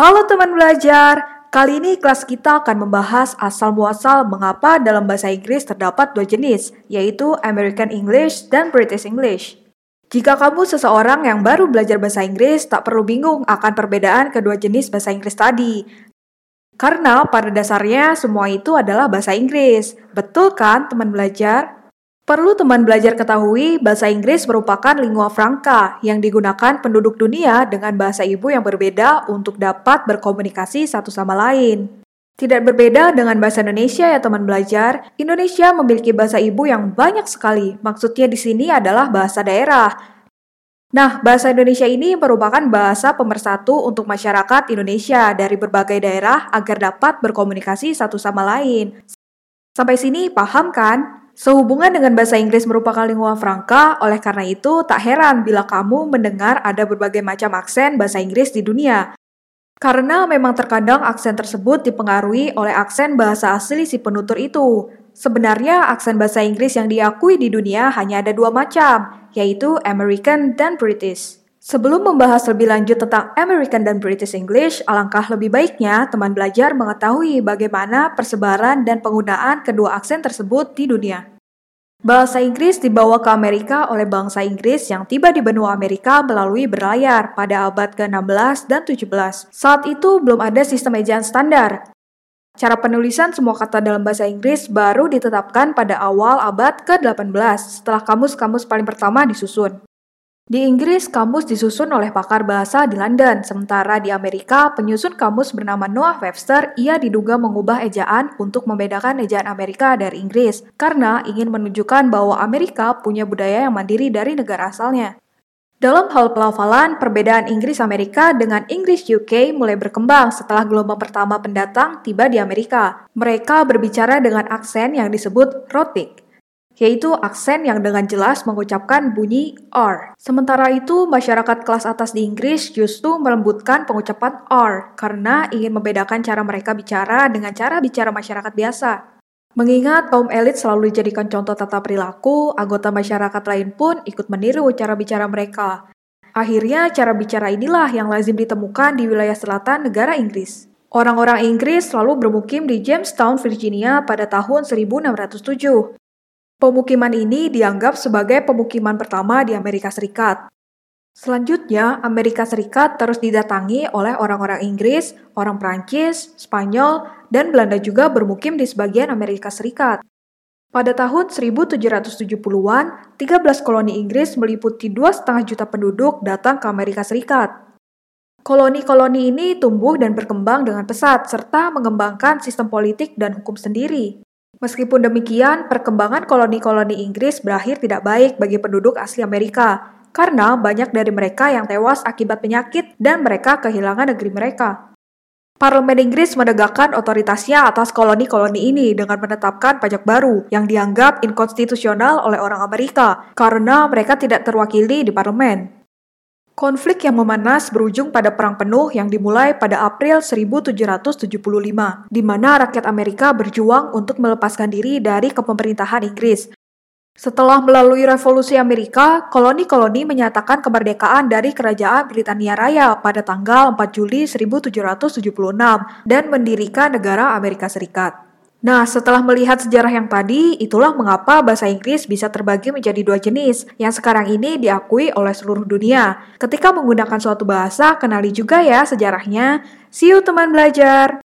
Halo teman belajar, kali ini kelas kita akan membahas asal-muasal mengapa dalam bahasa Inggris terdapat dua jenis, yaitu American English dan British English. Jika kamu seseorang yang baru belajar bahasa Inggris, tak perlu bingung akan perbedaan kedua jenis bahasa Inggris tadi. Karena pada dasarnya semua itu adalah bahasa Inggris. Betul kan teman belajar? Perlu teman belajar ketahui, bahasa Inggris merupakan lingua franca yang digunakan penduduk dunia dengan bahasa ibu yang berbeda untuk dapat berkomunikasi satu sama lain. Tidak berbeda dengan bahasa Indonesia ya teman belajar, Indonesia memiliki bahasa ibu yang banyak sekali. Maksudnya di sini adalah bahasa daerah. Nah, bahasa Indonesia ini merupakan bahasa pemersatu untuk masyarakat Indonesia dari berbagai daerah agar dapat berkomunikasi satu sama lain. Sampai sini paham kan? Sehubungan dengan bahasa Inggris merupakan lingua franca, oleh karena itu tak heran bila kamu mendengar ada berbagai macam aksen bahasa Inggris di dunia. Karena memang terkadang aksen tersebut dipengaruhi oleh aksen bahasa asli si penutur itu. Sebenarnya aksen bahasa Inggris yang diakui di dunia hanya ada dua macam, yaitu American dan British. Sebelum membahas lebih lanjut tentang American dan British English, alangkah lebih baiknya teman belajar mengetahui bagaimana persebaran dan penggunaan kedua aksen tersebut di dunia. Bahasa Inggris dibawa ke Amerika oleh bangsa Inggris yang tiba di benua Amerika melalui berlayar pada abad ke-16 dan 17. Saat itu belum ada sistem ejaan standar. Cara penulisan semua kata dalam bahasa Inggris baru ditetapkan pada awal abad ke-18 setelah kamus-kamus paling pertama disusun. Di Inggris, kamus disusun oleh pakar bahasa di London, sementara di Amerika, penyusun kamus bernama Noah Webster, ia diduga mengubah ejaan untuk membedakan ejaan Amerika dari Inggris, karena ingin menunjukkan bahwa Amerika punya budaya yang mandiri dari negara asalnya. Dalam hal pelafalan, perbedaan Inggris-Amerika dengan Inggris-UK mulai berkembang setelah gelombang pertama pendatang tiba di Amerika. Mereka berbicara dengan aksen yang disebut rhotic, yaitu aksen yang dengan jelas mengucapkan bunyi R. Sementara itu, masyarakat kelas atas di Inggris justru melembutkan pengucapan R karena ingin membedakan cara mereka bicara dengan cara bicara masyarakat biasa. Mengingat kaum elit selalu dijadikan contoh tata perilaku, anggota masyarakat lain pun ikut meniru cara bicara mereka. Akhirnya, cara bicara inilah yang lazim ditemukan di wilayah selatan negara Inggris. Orang-orang Inggris selalu bermukim di Jamestown, Virginia pada tahun 1607. Pemukiman ini dianggap sebagai pemukiman pertama di Amerika Serikat. Selanjutnya, Amerika Serikat terus didatangi oleh orang-orang Inggris, orang Prancis, Spanyol, dan Belanda juga bermukim di sebagian Amerika Serikat. Pada tahun 1770-an, 13 koloni Inggris meliputi 2,5 juta penduduk datang ke Amerika Serikat. Koloni-koloni ini tumbuh dan berkembang dengan pesat serta mengembangkan sistem politik dan hukum sendiri. Meskipun demikian, perkembangan koloni-koloni Inggris berakhir tidak baik bagi penduduk asli Amerika, karena banyak dari mereka yang tewas akibat penyakit dan mereka kehilangan negeri mereka. Parlemen Inggris menegakkan otoritasnya atas koloni-koloni ini dengan menetapkan pajak baru yang dianggap inkonstitusional oleh orang Amerika karena mereka tidak terwakili di parlemen. Konflik yang memanas berujung pada perang penuh yang dimulai pada April 1775, di mana rakyat Amerika berjuang untuk melepaskan diri dari kepemerintahan Inggris. Setelah melalui revolusi Amerika, koloni-koloni menyatakan kemerdekaan dari Kerajaan Britania Raya pada tanggal 4 Juli 1776 dan mendirikan negara Amerika Serikat. Nah, setelah melihat sejarah yang tadi, itulah mengapa bahasa Inggris bisa terbagi menjadi dua jenis, yang sekarang ini diakui oleh seluruh dunia. Ketika menggunakan suatu bahasa, kenali juga ya sejarahnya. See you teman belajar!